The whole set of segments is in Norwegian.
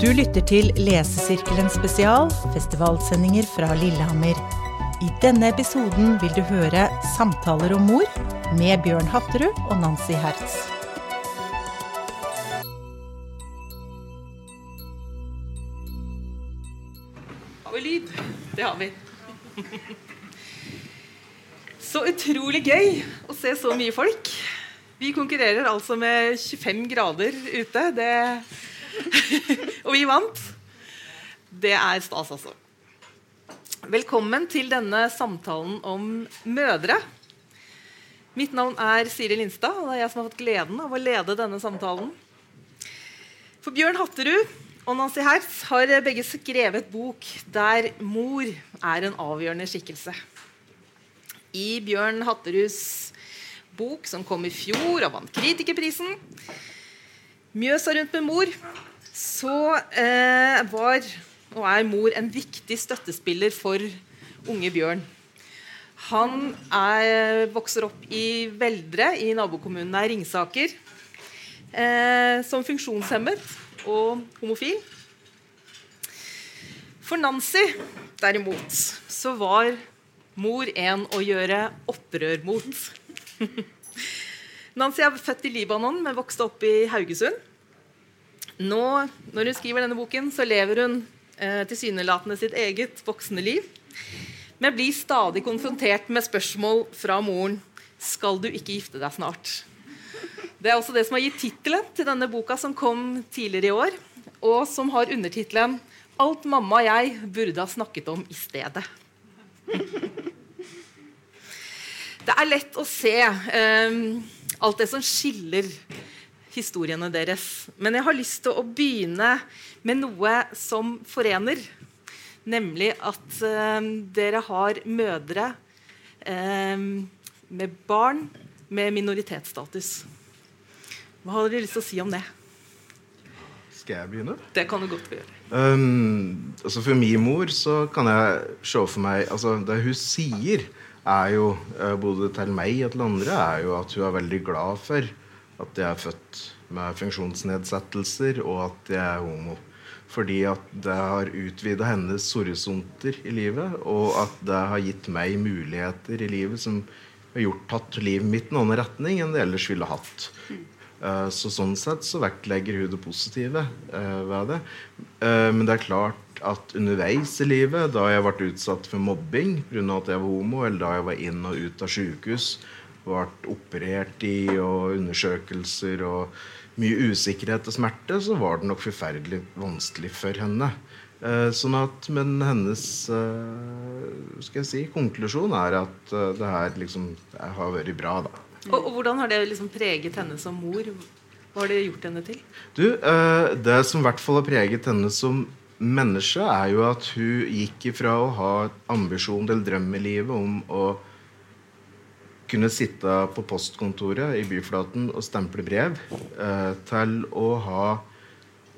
Du lytter til Lesesirkelen spesial, festivalsendinger fra Lillehammer. I denne episoden vil du høre Samtaler om mor med Bjørn Hatterud og Nancy Hertz. Har vi lyd? Det har vi. Så utrolig gøy å se så mye folk. Vi konkurrerer altså med 25 grader ute. Det og vi vant. Det er stas, altså. Velkommen til denne samtalen om mødre. Mitt navn er Siri Lindstad, og det er jeg som har fått gleden av å lede denne samtalen. For Bjørn Hatterud og Nancy Hertz har begge skrevet bok der mor er en avgjørende skikkelse. I Bjørn Hatteruds bok, som kom i fjor og vant Kritikerprisen, 'Mjøsa rundt med mor', så eh, var og er mor en viktig støttespiller for unge Bjørn. Han er, vokser opp i Veldre i nabokommunen er Ringsaker. Eh, som funksjonshemmet og homofil. For Nancy, derimot, så var mor en å gjøre opprør mot. Nancy er født i Libanon, men vokste opp i Haugesund. Nå, når hun skriver denne boken, så lever hun eh, tilsynelatende sitt eget voksne liv, men blir stadig konfrontert med spørsmål fra moren skal du ikke gifte deg snart. Det er også det som har gitt tittelen til denne boka som kom tidligere i år, og som har undertittelen 'Alt mamma og jeg burde ha snakket om i stedet'. Det er lett å se um, alt det som skiller historiene deres. Men jeg har lyst til å begynne med noe som forener. Nemlig at eh, dere har mødre eh, med barn med minoritetsstatus. Hva har dere lyst til å si om det? Skal jeg begynne? Det kan du godt gjøre. Um, altså For min mor så kan jeg se for meg altså Det hun sier, er jo uh, både til meg og til andre, er jo at hun er veldig glad for at jeg er født med funksjonsnedsettelser, og at jeg er homo. Fordi at det har utvida hennes horisonter i livet, og at det har gitt meg muligheter i livet som har gjort tatt livet mitt i en annen retning enn det ellers ville hatt. Uh, så sånn sett så vektlegger hun det positive uh, ved det. Men det er klart at underveis i livet, da jeg ble utsatt for mobbing pga. at jeg var homo, eller da jeg var inn og ut av sykehus, ble operert i og undersøkelser og mye usikkerhet og smerte, så var det nok forferdelig vanskelig for henne. Eh, sånn at, Men hennes eh, skal jeg si, konklusjon er at eh, det her liksom det har vært bra. da. Og, og Hvordan har det liksom preget henne som mor? Hva har det gjort henne til? Du, Det som i hvert fall har preget henne som menneske, er jo at hun gikk ifra å ha ambisjon eller drøm i livet om å kunne sitte på postkontoret i byflaten og stemple brev, eh, til å ha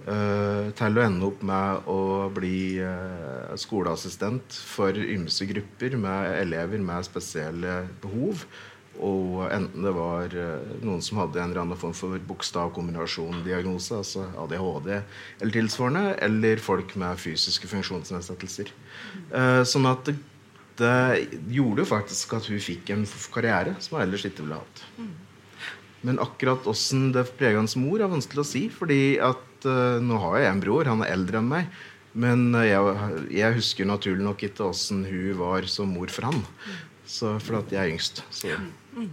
eh, til å ende opp med å bli eh, skoleassistent for ymse grupper med elever med spesielle behov. Og enten det var eh, noen som hadde en eller annen form for bokstav-kombinasjon-diagnose, altså ADHD eller tilsvarende, eller folk med fysiske funksjonsnedsettelser. Eh, sånn at det gjorde jo faktisk at hun fikk en karriere som hun ellers ikke ville hatt. Men akkurat åssen det prega hans mor, er vanskelig å si. fordi at uh, nå har jeg en bror, han er eldre enn meg. Men jeg, jeg, husker naturlig nok ikke åssen hun var som mor for han. Så, for at jeg er yngst. Så. Mm.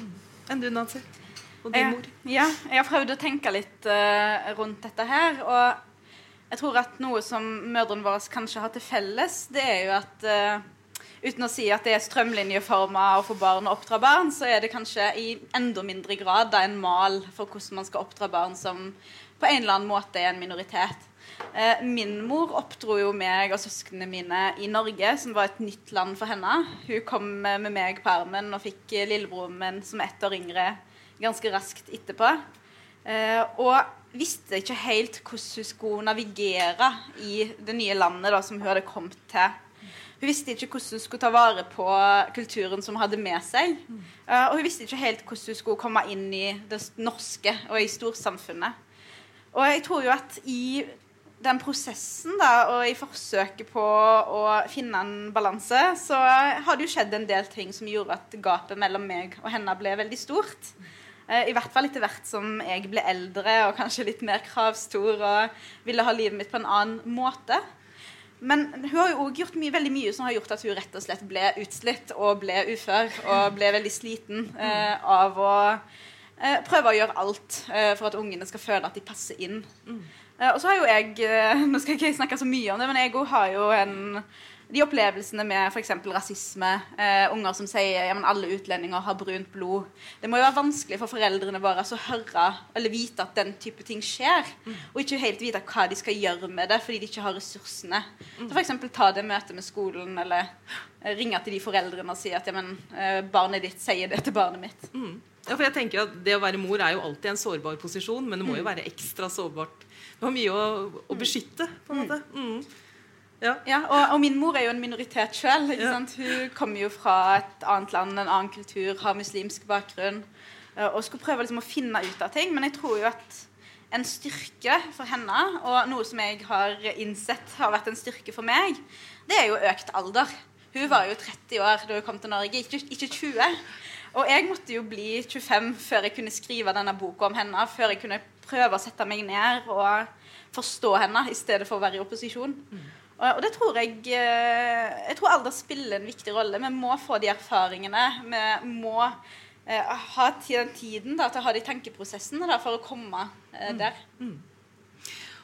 Mm. Enn du, Nancy? Og din mor? Ja, jeg har prøvd å tenke litt uh, rundt dette her. Og jeg tror at noe som mødrene våre kanskje har til felles, det er jo at uten å si at det er strømlinjeforma å få barn og oppdra barn, så er det kanskje i enda mindre grad en mal for hvordan man skal oppdra barn som på en eller annen måte er en minoritet. Eh, min mor oppdro jo meg og søsknene mine i Norge, som var et nytt land for henne. Hun kom med meg på armen og fikk lillebroren min, som er ett år yngre, ganske raskt etterpå. Eh, og visste ikke helt hvordan hun skulle navigere i det nye landet da, som hun hadde kommet til hun visste ikke hvordan hun skulle ta vare på kulturen som hun hadde med seg. Uh, og hun visste ikke helt hvordan hun skulle komme inn i det norske og i storsamfunnet. Og jeg tror jo at i den prosessen da, og i forsøket på å finne en balanse, så har det jo skjedd en del ting som gjorde at gapet mellom meg og henne ble veldig stort. Eh, I hvert fall etter hvert som jeg ble eldre og kanskje litt mer kravstor og ville ha livet mitt på en annen måte. Men hun har jo også gjort mye, veldig mye som har gjort at hun rett og slett ble utslitt og ble ufør og ble veldig sliten eh, av å eh, prøve å gjøre alt eh, for at ungene skal føle at de passer inn. Eh, og så har jo jeg eh, Nå skal jeg ikke snakke så mye om det, men jeg òg har jo en de opplevelsene med f.eks. rasisme, eh, unger som sier ja, alle utlendinger har brunt blod. Det må jo være vanskelig for foreldrene våre å høre eller vite at den type ting skjer. Og ikke helt vite hva de skal gjøre med det fordi de ikke har ressursene. Så F.eks. ta det møtet med skolen eller eh, ringe til de foreldrene og si at ja, men, eh, barnet ditt sier det til barnet mitt. Mm. Ja, for jeg tenker at Det å være mor er jo alltid en sårbar posisjon, men det må jo være ekstra sårbart. Du har mye å, å beskytte, på en måte. Mm. Ja. Ja, og, og min mor er jo en minoritet sjøl. Ja. Hun kommer jo fra et annet land, en annen kultur, har muslimsk bakgrunn. eh, Og skulle prøve liksom å finne ut av ting. Men jeg tror jo at en styrke for henne, og noe som jeg har innsett har vært en styrke for meg, det er jo økt alder. Hun var jo 30 år da hun kom til Norge, ikke, ikke 20. Og jeg måtte jo bli 25 før jeg kunne skrive denne boka om henne. Før jeg kunne prøve å sette meg ned og forstå henne i stedet for å være i opposisjon. Og, og det tror jeg eh, Jeg tror alder spiller en viktig rolle. Vi må få de erfaringene. Vi må eh, ha den tiden da, til å ha de tankeprosessene da, for å komme eh, der.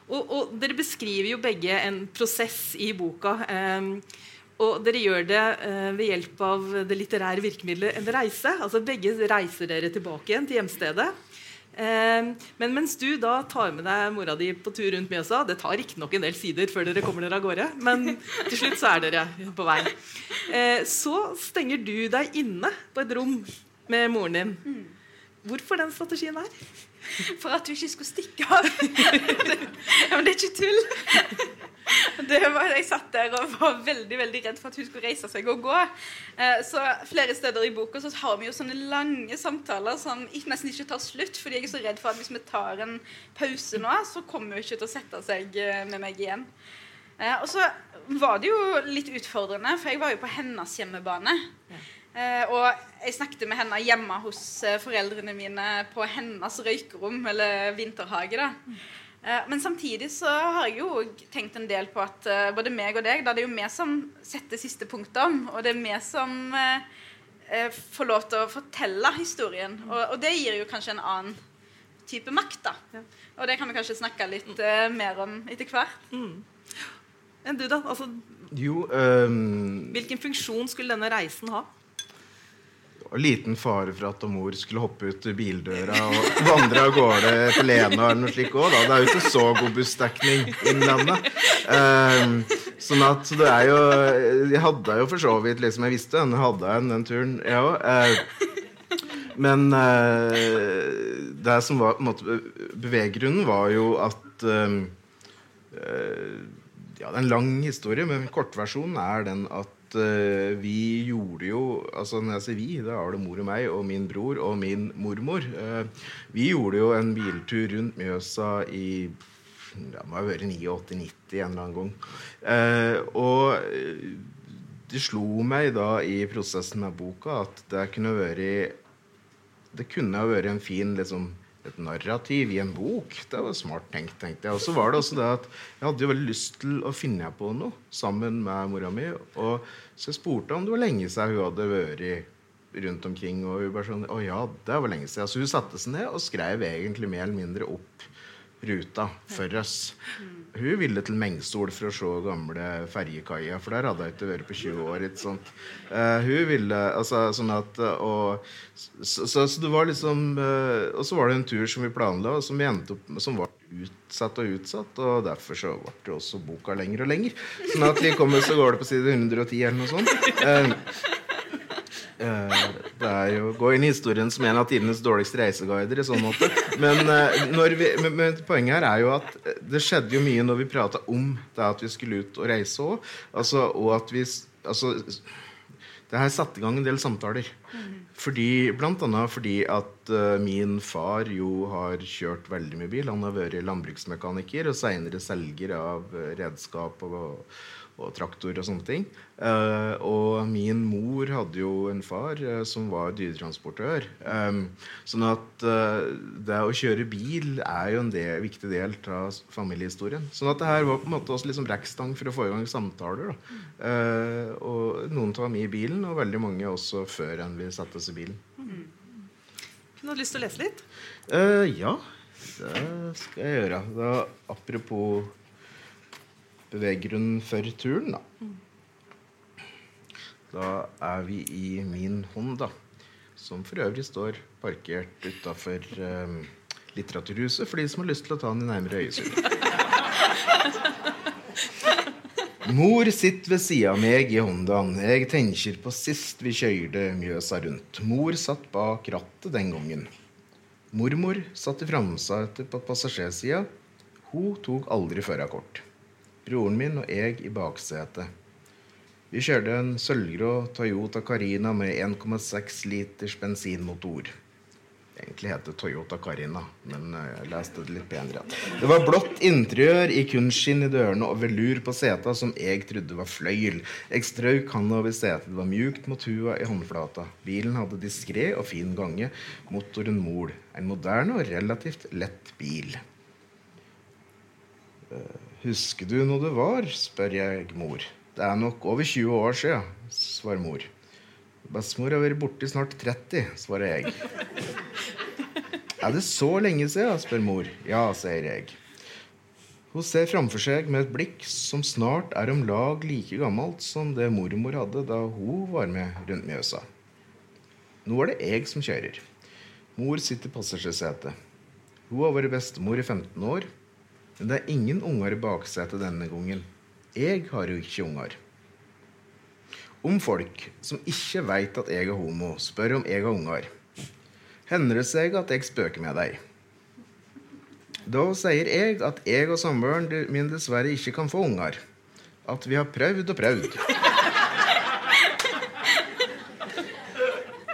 Og, og dere beskriver jo begge en prosess i boka. ehm, og dere gjør det eh, ved hjelp av det litterære virkemidlet en reise. Altså Begge reiser dere tilbake igjen til hjemstedet. Eh, men mens du da tar med deg mora di på tur rundt Mjøsa Det tar riktignok en del sider før dere kommer dere av gårde, men til slutt så er dere på vei. Eh, så stenger du deg inne på et rom med moren din. Hvorfor den strategien der? For at du ikke skulle stikke av. ja, men det er ikke tull. Det var, jeg satt der og var veldig veldig redd for at hun skulle reise seg og gå. Eh, Så Flere steder i boka så har vi jo sånne lange samtaler som nesten ikke tar slutt. Fordi jeg er så redd for at hvis vi tar en pause nå, så kommer hun ikke til å sette seg eh, med meg igjen. Eh, Og så var det jo litt utfordrende, for jeg var jo på hennes hjemmebane. Eh, og jeg snakket med henne hjemme hos eh, foreldrene mine på hennes røykerom, eller vinterhage. da. Eh, men samtidig så har jeg jo tenkt en del på at både meg og deg, da det er jo vi som setter siste punktum, og det er vi som får lov til å fortelle historien. Og, og det gir jo kanskje en annen type makt, da. Og det kan vi kanskje snakke litt eh, mer om etter hvert. Enn du, da? Altså, Jo, um... hvilken funksjon skulle denne reisen ha? Og liten fare for at mor skulle hoppe ut bildøra og vandre av gårde på Lena eller noe slikt òg. Det er jo ikke så god bussdekning innlandet. Um, sånn at det er jo Jeg hadde jo for så vidt liksom Jeg visste den hadde jeg den turen, jeg òg. men uh, det som var en måte beveggrunnen, var jo at um, uh, Ja, det er en lang historie, men kortversjonen er den at eh, vi gjorde jo altså Når jeg sier vi, da er det mor og meg og min bror og min mormor. Uh, vi gjorde jo en biltur rundt Mjøsa i det må ha vært 89-90 en eller annen gang. Uh, og det slo meg da i prosessen med boka at det kunne vært det kunne ha vært en fin liksom, et narrativ i en bok. Det var smart tenkt, tenkte jeg. Og så var det også det at jeg hadde jo veldig lyst til å finne på noe sammen med mora mi. Og så jeg spurte om det var lenge siden hun hadde vært rundt omkring. Og hun bare sånn Å ja, det var lenge siden. Så hun satte seg ned og skrev egentlig mer eller mindre opp ruta for oss. Hun ville til Mengstol for å se gamle ferjekaia, for der hadde hun ikke vært på 20 år. ikke sant? Uh, hun ville altså sånn at og, så, så, så det var liksom uh, Og så var det en tur som vi planla, og som vi endte opp som var utsatt og utsatt. Og derfor så ble det også boka lenger og lenger. Sånn at vi kommer, så går det på side 110 eller noe sånt. Eh, det er jo gå inn i historien som en av tidenes dårligste reiseguider i sånn måte. Men, eh, vi, men, men poenget her er jo at eh, det skjedde jo mye når vi prata om det at vi skulle ut og reise òg. Altså, og at vi altså, det her satte i gang en del samtaler. Fordi, blant annet fordi at uh, min far jo har kjørt veldig mye bil. Han har vært landbruksmekaniker og seinere selger av eh, redskap og, og traktor og sånne ting. Uh, og min mor hadde jo en far uh, som var dyretransportør. Um, sånn at uh, det å kjøre bil er jo en del, viktig del av familiehistorien. Sånn at det her var på en måte også liksom brekkstang for å få i gang samtaler. Og noen tar med i bilen, og veldig mange også før enn vi satte oss i bilen. Du har lyst til å lese litt? Ja, det skal jeg gjøre. Da, apropos beveggrunn for turen, da. Da er vi i min Honda, som for øvrig står parkert utafor um, Litteraturhuset for de som har lyst til å ta den i nærmere øyesyn. Mor sitter ved sida av meg i Hondaen. Jeg tenker på sist vi kjørte Mjøsa rundt. Mor satt bak rattet den gangen. Mormor satt i framsetet på passasjersida. Hun tok aldri førerkort. Broren min og jeg i baksetet. Vi kjørte en sølvgrå Toyota Carina med 1,6 liters bensinmotor. Egentlig heter det Toyota Carina, men eh, jeg leste det litt penere. Det var blått interiør i kunstskinn i dørene og velur på seta som jeg trodde var fløyel. Jeg strøk handa over setet. Det var mjukt mot hua i håndflata. Bilen hadde diskré og fin gange. Motoren mol. En moderne og relativt lett bil. Eh, Husker du når det var? spør jeg mor. Det er nok over 20 år sia, svarer mor. Bestemor har vært borte i snart 30, svarer jeg. Er det så lenge siden? spør mor. Ja, sier jeg. Hun ser framfor seg med et blikk som snart er om lag like gammelt som det mormor hadde da hun var med rundt Mjøsa. Nå er det jeg som kjører. Mor sitter i passasjersetet. Hun har vært bestemor i 15 år, men det er ingen unger i baksetet denne gangen. Jeg har jo ikke unger. Om folk som ikke veit at jeg er homo, spør om jeg har unger, hender det seg at jeg spøker med dem. Da sier jeg at jeg og samboeren min dessverre ikke kan få unger. At vi har prøvd og prøvd.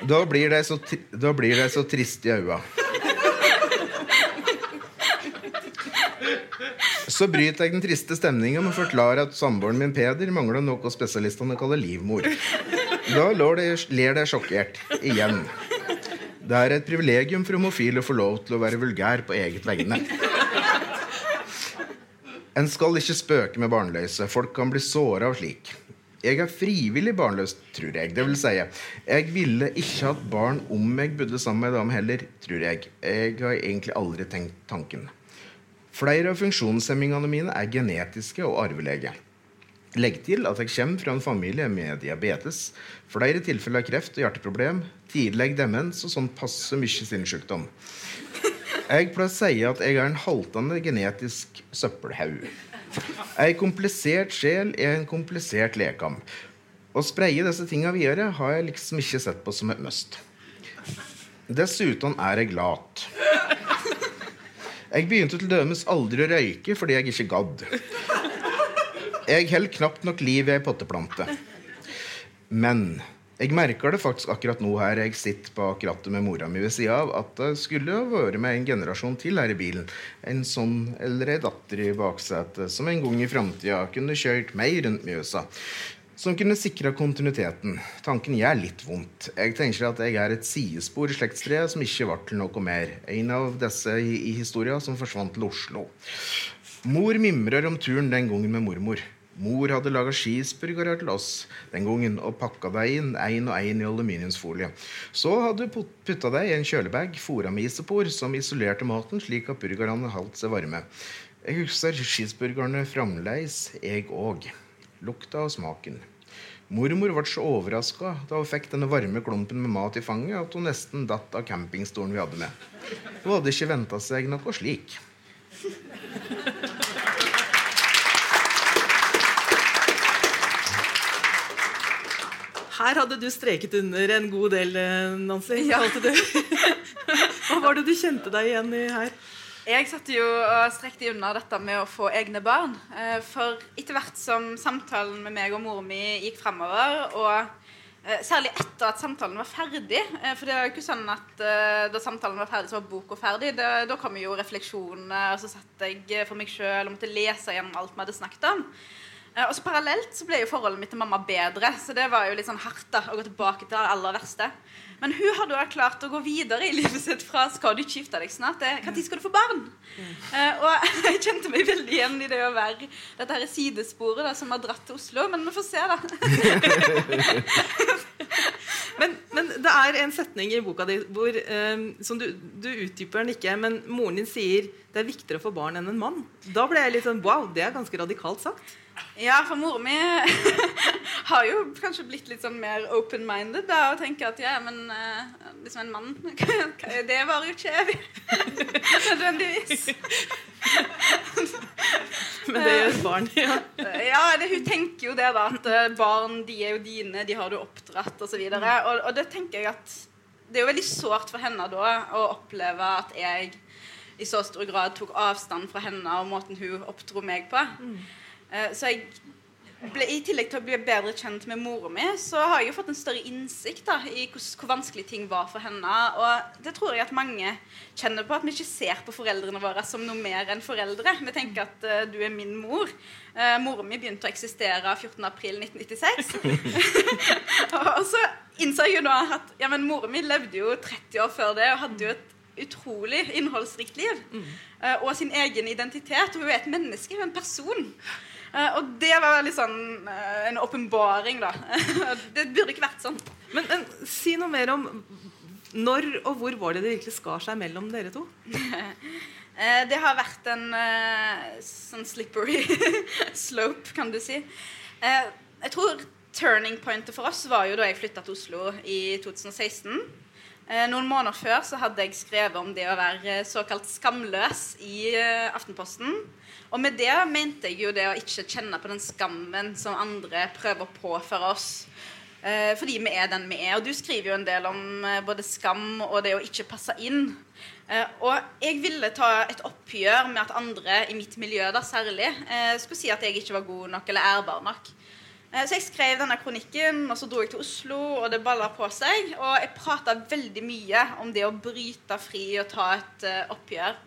Da blir de så, tri- så triste i øya. Så bryter jeg den triste stemninga med å forklare at samboeren min Peder mangler noe spesialistene kaller livmor. Da ler de sjokkert. Igjen. Det er et privilegium for homofile å få lov til å være vulgær på eget vegne. En skal ikke spøke med barnløse. Folk kan bli såra av slik. Jeg er frivillig barnløs, tror jeg. Det vil si, jeg ville ikke hatt barn om jeg bodde sammen med ei dame heller, tror jeg. Jeg har egentlig aldri tenkt tanken. Flere av funksjonshemmingene mine er genetiske og arvelige. Legg til at jeg kommer fra en familie med diabetes, flere tilfeller av kreft og hjerteproblem, tidlig demens og sånn passe mye sinnssykdom. Jeg pleier å si at jeg er en haltende genetisk søppelhaug. Ei komplisert sjel er en komplisert lekam. Å spreie disse tinga videre har jeg liksom ikke sett på som et must. Dessuten er jeg lat. Jeg begynte til dømes aldri å røyke fordi jeg ikke gadd. Jeg holder knapt nok liv i ei potteplante. Men jeg merker det faktisk akkurat nå her jeg sitter bak rattet med mora mi ved sida av, at det skulle vært med en generasjon til her i bilen. En sånn eller ei datter i baksetet som en gang i framtida kunne kjørt meg rundt Mjøsa. Som kunne sikra kontinuiteten. Tanken gjør litt vondt. Jeg tenker at jeg er et sidespor i slektstreet som ikke ble til noe mer. En av disse i, i historia som forsvant til Oslo. Mor mimrer om turen den gangen med mormor. Mor hadde laga skisburgere til oss den gangen og pakka deg inn én og én i aluminiumsfolie. Så hadde du putta deg i en kjølebag fora med isopor som isolerte maten slik at burgerne holdt seg varme. Jeg husker skisburgerne fremdeles, jeg òg. Lukta og smaken. Mormor ble så overraska da hun fikk denne varme klumpen med mat i fanget at hun nesten datt av campingstolen vi hadde med. Hun hadde ikke venta seg noe slik. Her hadde du streket under en god del, eh, Nancy. Ja. Hva var det du kjente deg igjen i her? Jeg satt jo og strekte unna dette med å få egne barn. Eh, For etter hvert som samtalen med meg og mor mi gikk framover, og Eh, Særlig etter at samtalen var ferdig. Eh, For det var jo ikke sånn at da samtalen var ferdig, så var boka ferdig. Det, da kom jo refleksjonene, og så satt jeg for meg sjøl og måtte lese gjennom alt vi hadde snakket om. Og så Parallelt så ble jo forholdet mitt til mamma bedre, så det var jo litt sånn hardt da, å gå tilbake til det aller verste. Men hun har da klart å gå videre i livet sitt fra 'skal du ikke gifte deg snart' til 'når skal du få barn'? Eh, og jeg kjente meg veldig igjen i det å være dette her sidesporet da, som har dratt til Oslo, men vi får se, da. Men, men det er en setning i boka di hvor, um, som du, du utdyper den ikke, men moren din sier det er viktigere å få barn enn en mann. Da ble jeg litt sånn Wow, det er ganske radikalt sagt. Ja, for mora mi har jo kanskje blitt litt sånn mer open-minded da, og tenker at ja, men eh, liksom en mann Det varer jo ikke evig. Nødvendigvis. Men det gjør barn. Ja. Ja, det, hun tenker jo det, da. At eh, barn de er jo dine, de har du oppdratt, osv. Og, og, og det tenker jeg at Det er jo veldig sårt for henne da å oppleve at jeg i så stor grad tok avstand fra henne og måten hun oppdro meg på. Eh, Så jeg ble, I tillegg til å bli bedre kjent med mora mi, så har jeg jo fått en større innsikt da, i hvor, hvor vanskelig ting var for henne. Og det tror jeg at mange kjenner på, at vi ikke ser på foreldrene våre som noe mer enn foreldre. Vi tenker at uh, du er min mor. Uh, Mora mi begynte å eksistere 14.4.1996. og så innså jeg jo da at ja, men mora mi levde jo 30 år før det og hadde jo et utrolig innholdsrikt liv. Uh, og sin egen identitet. Hun er et menneske, en person. Eh, og det var veldig sånn eh, en åpenbaring, da. det burde ikke vært sånn. Men, men si noe mer om når og hvor var det det virkelig skar seg mellom dere to? Eh, det har vært en sånn slippery slope, kan du si. Jeg tror turning pointet for oss var jo da jeg flytta til Oslo i 2016. Eh, noen måneder før så hadde jeg skrevet om det å være såkalt skamløs i eh, Aftenposten. Og med det mente jeg jo det å ikke kjenne på den skammen som andre prøver å påføre oss. Eh, fordi vi er den vi er. Og du skriver jo en del om eh, både skam og det å ikke passe inn. Eh, og jeg ville ta et oppgjør med at andre i mitt miljø da særlig eh, skulle si at jeg ikke var god nok eller ærbar nok. Eh, Så jeg skrev denne kronikken, og så dro jeg til Oslo, og det balla på seg. Og jeg prata veldig mye om det å bryte fri og ta et eh, oppgjør.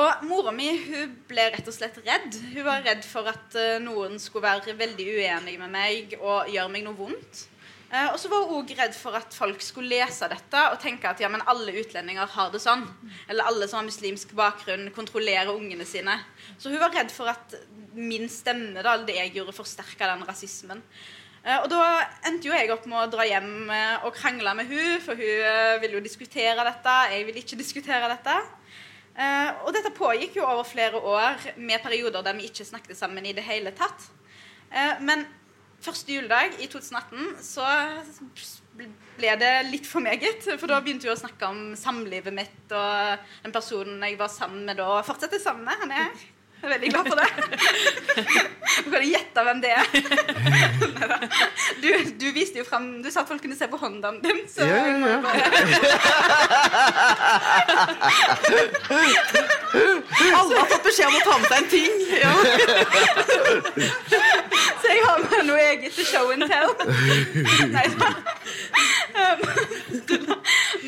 Og mora mi hun ble rett og slett redd. Hun var redd for at eh, noen skulle være veldig uenig med meg og gjøre meg noe vondt. Og så var hun òg redd for at folk skulle lese dette og tenke at ja, men alle utlendinger har det sånn. Eller alle som har muslimsk bakgrunn, kontrollerer ungene sine. Så hun var redd for at min stemme, da, det jeg gjorde, forsterka den rasismen. Eh, og da endte jo jeg opp med å dra hjem eh, og krangle med hun, for hun eh, ville jo diskutere dette. Jeg ville ikke diskutere dette. Og dette pågikk jo over flere år med perioder der vi ikke snakket sammen i det hele tatt. Men første juledag i 2018 så ble det litt for meget. For da begynte vi å snakke om samlivet mitt og den personen jeg var sammen med da. Og fortsetter sammen med. Han er veldig glad for det. Du kan gjette hvem det er. Du, du viste jo frem Du sa at folk kunne se på hånda din. Så Ja, ja, ja. Alle har fått beskjed om å ta med seg en ting. Ja. Så jeg har med noe eget til show and tell. Nei da.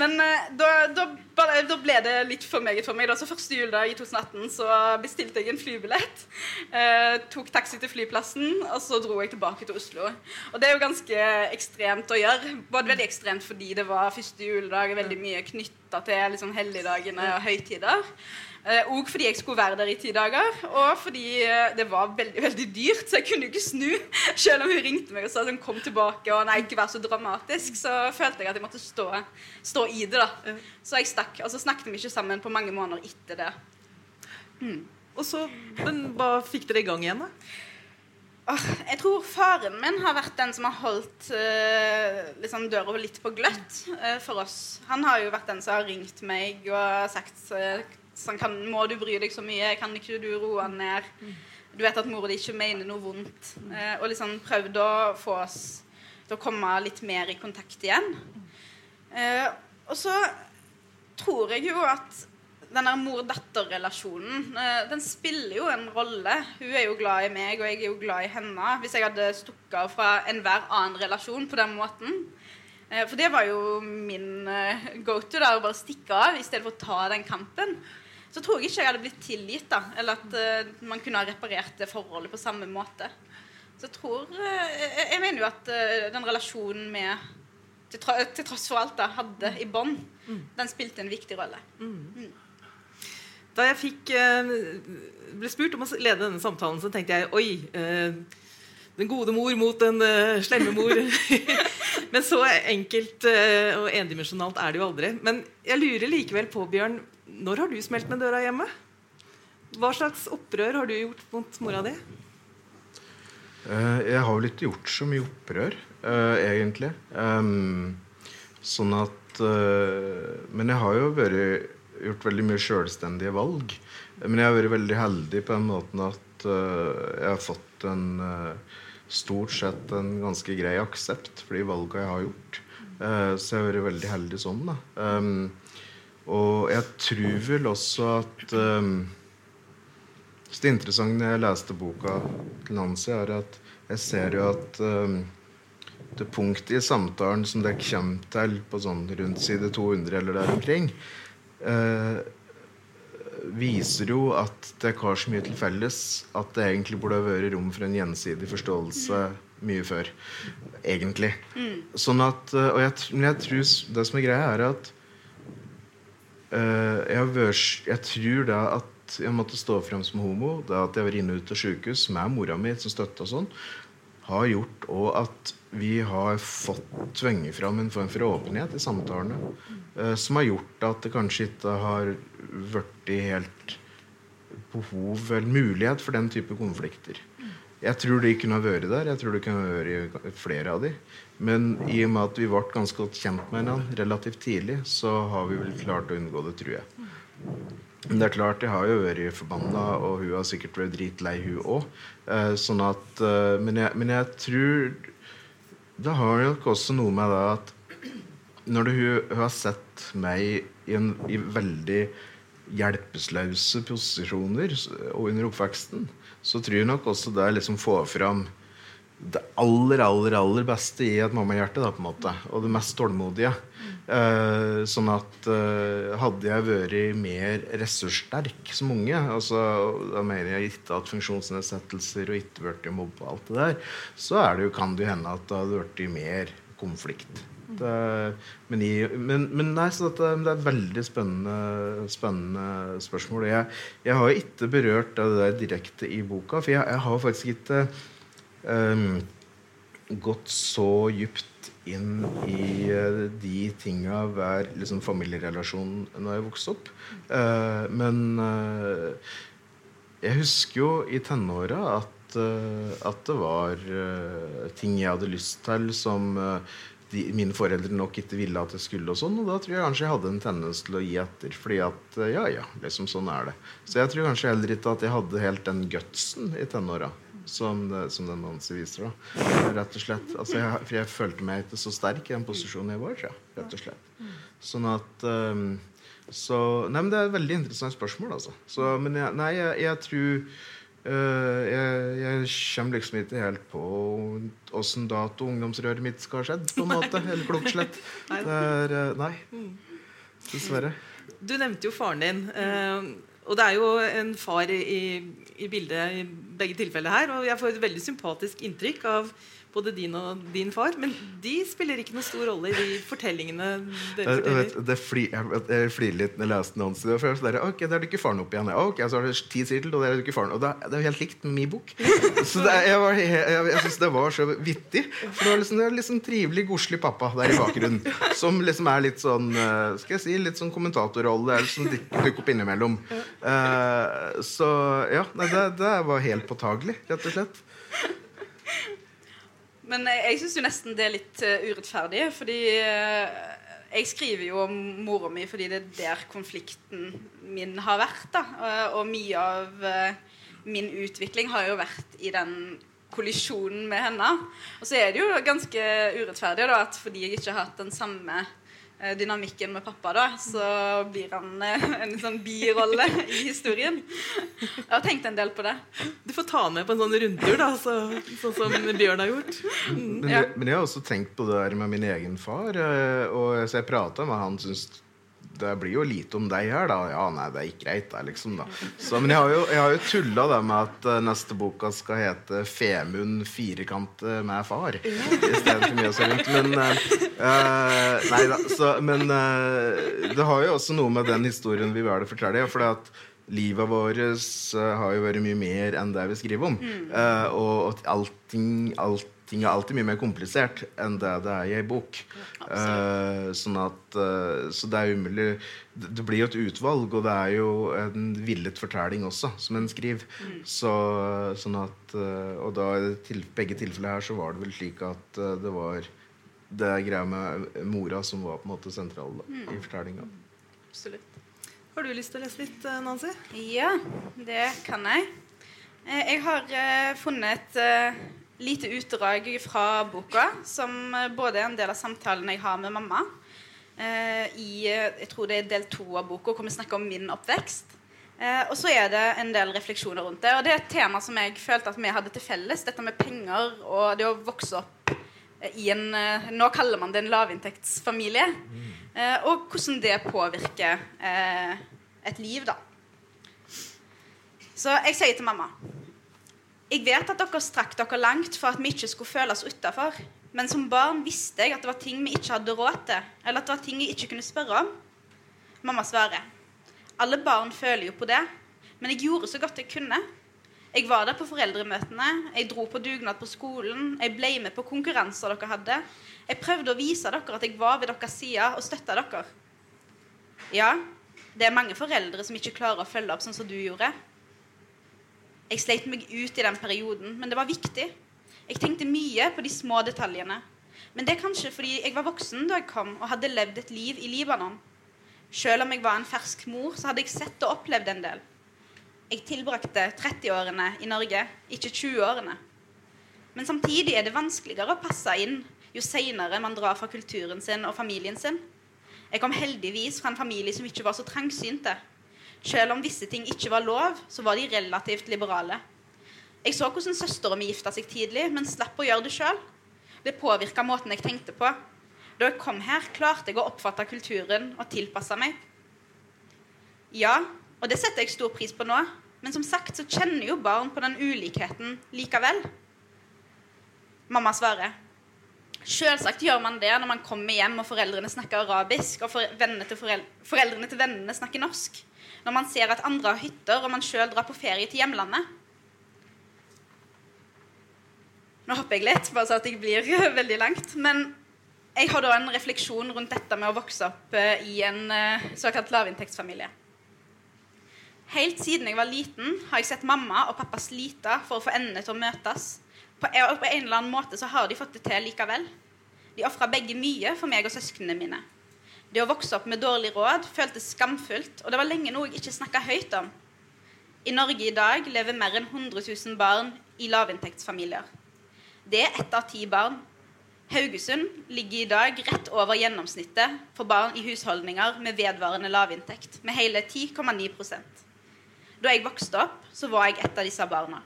Men eh, da, da, da ble det litt for meget for meg. Da. Så Første juledag i 2018 så bestilte jeg en flybillett. Eh, tok taxi til flyplassen, og så dro jeg tilbake til Oslo. Og det er jo ganske ekstremt å gjøre. Både veldig ekstremt fordi det var første juledag, og veldig mye knytta til liksom, helligdagene og høytider. Eh, og fordi jeg skulle være der i ti dager, og fordi eh, det var veldig veldig dyrt. Så jeg kunne jo ikke snu. Selv om hun ringte meg og sa at hun kom tilbake og nei, ikke vær så dramatisk, så følte jeg at jeg måtte stå, stå i det. da. Så jeg stakk. Og så snakket vi ikke sammen på mange måneder etter det. Og så, Men hva fikk dere i gang igjen, da? Jeg tror faren min har vært den som har holdt eh, liksom døra litt på gløtt for oss. Han har jo vært den som har ringt meg og sagt eh, sånn, kan, Må du bry deg så mye? Kan ikke du roe ned? Du vet at mora di ikke mener noe vondt. Eh, og liksom prøvd å få oss til å komme litt mer i kontakt igjen. Eh, og så tror jeg jo at denne mor-datter-relasjonen eh, den spiller jo en rolle. Hun er jo glad i meg, og jeg er jo glad i henne. Hvis jeg hadde stukket av fra enhver annen relasjon på den måten. Eh, for det var jo min eh, go-to, da, å bare stikke av i stedet for å ta den kampen. Så tror jeg ikke jeg hadde blitt tilgitt, da. Eller at man kunne ha reparert det forholdet på samme måte. Så jeg tror Jeg mener jo at den relasjonen med til, tross for alt da, hadde i bånd, mm. den spilte en viktig rolle. Mm. mm. Da jeg fikk, ble spurt om å lede denne samtalen, så tenkte jeg oi Den gode mor mot den uh, slemme mor. Men så enkelt og endimensjonalt er det jo aldri. Men jeg lurer likevel på, Bjørn, når har du smelt med døra hjemme? Hva slags opprør har du gjort mot mora di? Jeg har vel ikke gjort så mye opprør, egentlig. Um, sånn at Men jeg har jo vært gjort veldig mye sjølstendige valg. Men jeg har vært veldig heldig på den måten at uh, jeg har fått en uh, stort sett en ganske grei aksept for de valga jeg har gjort. Uh, så jeg har vært veldig heldig sånn. da. Um, og jeg tror vel også at um, Det interessante når jeg leste boka til Nancy, er at jeg ser jo at um, det punktet i samtalen som dere kommer til på sånn rundt side 200 eller der omkring, eh, viser jo at det har så mye til felles at det egentlig burde ha vært rom for en gjensidig forståelse mye før. Egentlig. Mm. Sånn at, og jeg, men jeg tror det som er greia, er at uh, jeg, vært, jeg, tror da at jeg måtte stå frem som homo, da at jeg var inne ut av sjukehus med mora mi som støtta sånn, har gjort òg at vi har fått tvinge fram en form for åpenhet i samtalene eh, som har gjort at det kanskje ikke har blitt helt behov eller mulighet for den type konflikter. Jeg tror de kunne ha vært der. Jeg tror det kunne ha vært flere av de. Men i og med at vi ble ganske godt kjent med hverandre relativt tidlig, så har vi vel klart å unngå det, tror jeg. Men det er klart, jeg har jo vært forbanna, og hun har sikkert vært dritlei, hun òg. Eh, sånn at, eh, men, jeg, men jeg tror det har nok også noe med det at når du, hun har sett meg i, en, i veldig hjelpeløse posisjoner og under oppveksten, så tror jeg nok også det liksom får fram det aller, aller aller beste i et mammahjerte. Og det mest tålmodige. Eh, sånn at uh, hadde jeg vært mer ressurssterk som unge, altså, da mener jeg ikke at funksjonsnedsettelser og ikke blitt mobba og alt det der, så det jo, kan det jo hende at det hadde blitt mer konflikt. Det, men, i, men, men, nei, det, det er veldig spennende, spennende spørsmål. Jeg, jeg har ikke berørt det der direkte i boka, for jeg, jeg har faktisk ikke um, gått så djupt inn i uh, de tinga hver liksom, familierelasjon når jeg vokste opp. Uh, men uh, jeg husker jo i tenåra at, at det var ting jeg hadde lyst til som de, mine foreldre nok ikke ville at jeg skulle. Og sånn, og da tror jeg kanskje jeg hadde en tendens til å gi etter. fordi at, ja, ja, liksom sånn er det. Så jeg tror kanskje heller ikke at jeg hadde helt den gutsen i tenåra som, det, som den Nancy viser. da Rett og slett altså jeg, For jeg følte meg ikke så sterk i den posisjonen jeg var. Ja, rett og slett Sånn at um, så, Nei, men Det er et veldig interessant spørsmål. altså så, Men jeg, nei, jeg, jeg tror uh, jeg, jeg, kommer liksom ikke helt på åssen dato ungdomsrøret mitt skal ha skjedd. På en måte, Eller klokslett. Det er, uh, nei. Dessverre. Du nevnte jo faren din. Uh, og det er jo en far i, i bildet i begge tilfeller her. Og jeg får et veldig sympatisk inntrykk av både din og din far. Men de spiller ikke noen stor rolle i de fortellingene dere forteller. Det, det jeg flirer litt når jeg leste annonsen. Det er sånn ok, der dukker faren opp igjen. Ok, så er det ti sider til, og der dukker faren. Og det, er jo helt likt med min bok. Så det, jeg, var, jeg, jeg, syns det var så vittig. For det var liksom, det var liksom trivelig, godslig pappa der i bakgrunnen. Som liksom er litt sånn eh, Skal jeg si, litt sånn kommentatorrolle som dukker opp innimellom. Uh, så ja, nei, det, det var helt påtagelig, rett og slett. Men jeg syns jo nesten det er litt uh, urettferdig. Fordi uh, jeg skriver jo om mora mi fordi det er der konflikten min har vært. da. Uh, og mye av min utvikling har jo vært i den kollisjonen med henne. Og så er det jo ganske urettferdig da, at fordi jeg ikke har hatt den samme eh, dynamikken med pappa, da, så blir han eh, en sånn birolle i historien. Jeg har tenkt en del på det. Du får ta med på en sånn rundtur, da, så, sånn som Bjørn har gjort. Mm. Men, Ja. jeg, men jeg har også tenkt på det der med min egen far. eh, Og så jeg prata med han, syns det blir jo lite om deg her, da. Ja, nei, det gikk greit, det, liksom, da. Så, men jeg har jo, jeg har jo tulla det med at eh, neste boka skal hete 'Femund firkant med far'. Istedenfor mye så rundt. Men eh, eh, Nei da. Så, men uh, det har jo også noe med den historien vi vil fortelle. For at livet vårt eh, har jo vært mye mer enn det vi skriver om. Eh, og at allting, allting er alltid mye mer komplisert enn det det er i ei bok. Uh, sånn at uh, Så det er umulig Det det blir jo et utvalg, og det er jo en villet fortelling også, som en skriver. Så, sånn at uh, Og da i til, begge tilfeller her så var det vel slik at eh, det var det greia med mora som var på en måte sentral da, i fortellinga. Absolutt. Har du lyst til å lese litt, eh, Nancy? Ja, det kan jeg. Eh, Jeg har eh, funnet et eh, lite utdrag fra boka, som eh, både er en del av samtalen jeg har med mamma. eh, I eh, jeg tror det er del to av boka, hvor vi snakker om min oppvekst. Eh, og så er det en del refleksjoner rundt det. Og det er et tema som jeg følte at vi hadde til felles. Dette med penger og det å vokse opp i en Nå kaller man det en lavinntektsfamilie. Eh, og hvordan det påvirker eh, et liv, da. Så jeg sier til mamma Jeg vet at dere strakk dere langt for at vi ikke skulle føle oss utafor. Men som barn visste jeg at det var ting vi ikke hadde råd til, eller at det var ting jeg ikke kunne spørre om. Mamma svarer. Alle barn føler jo på det, men jeg gjorde så godt jeg kunne. Jeg var der på foreldremøtene, jeg dro på dugnad på skolen, jeg ble med på konkurranser dere hadde. Jeg prøvde å vise dere at jeg var ved deres side og støtta dere. Ja, det er mange foreldre som ikke klarer å følge opp sånn som du gjorde. Jeg sleit meg ut i den perioden, men det var viktig. Jeg tenkte mye på de små detaljene. Men det er kanskje fordi jeg var voksen da jeg kom og hadde levd et liv i Libanon. Selv om jeg var en fersk mor, så hadde jeg sett og opplevd en del. Jeg tilbrakte 30-årene i Norge, ikke 20-årene. Men samtidig er det vanskeligere å passe inn jo seinere man drar fra kulturen sin og familien sin. Jeg kom heldigvis fra en familie som ikke var så trangsynte. Selv om visse ting ikke var lov, så var de relativt liberale. Jeg så hvordan søstera mi gifta seg tidlig, men slapp å gjøre det sjøl. Det påvirka måten jeg tenkte på. Da jeg kom her, klarte jeg å oppfatte kulturen og tilpasse meg. Ja, og det setter jeg stor pris på nå, men som sagt så kjenner jo barn på den ulikheten likevel. Mamma svarer. Selvsagt gjør man det når man kommer hjem og foreldrene snakker arabisk, og foreldrene til vennene snakker norsk. Når man ser at andre har hytter, og man sjøl drar på ferie til hjemlandet. Nå hopper jeg litt, bare så at jeg blir veldig langt. Men jeg har da en refleksjon rundt dette med å vokse opp eh, i en eh, såkalt lavinntektsfamilie. Helt siden jeg var liten, har jeg sett mamma og pappa slite for å få endene til å møtes. På en eller annen måte så har de fått det til likevel. De ofra begge mye for meg og søsknene mine. Det å vokse opp med dårlig råd føltes skamfullt, og det var lenge noe jeg ikke snakka høyt om. I Norge i dag lever mer enn 100 000 barn i lavinntektsfamilier. Det er ett av ti barn. Haugesund ligger i dag rett over gjennomsnittet for barn i husholdninger med vedvarende lavinntekt, med hele 10,9% Da jeg vokste opp, så var jeg et av disse barna.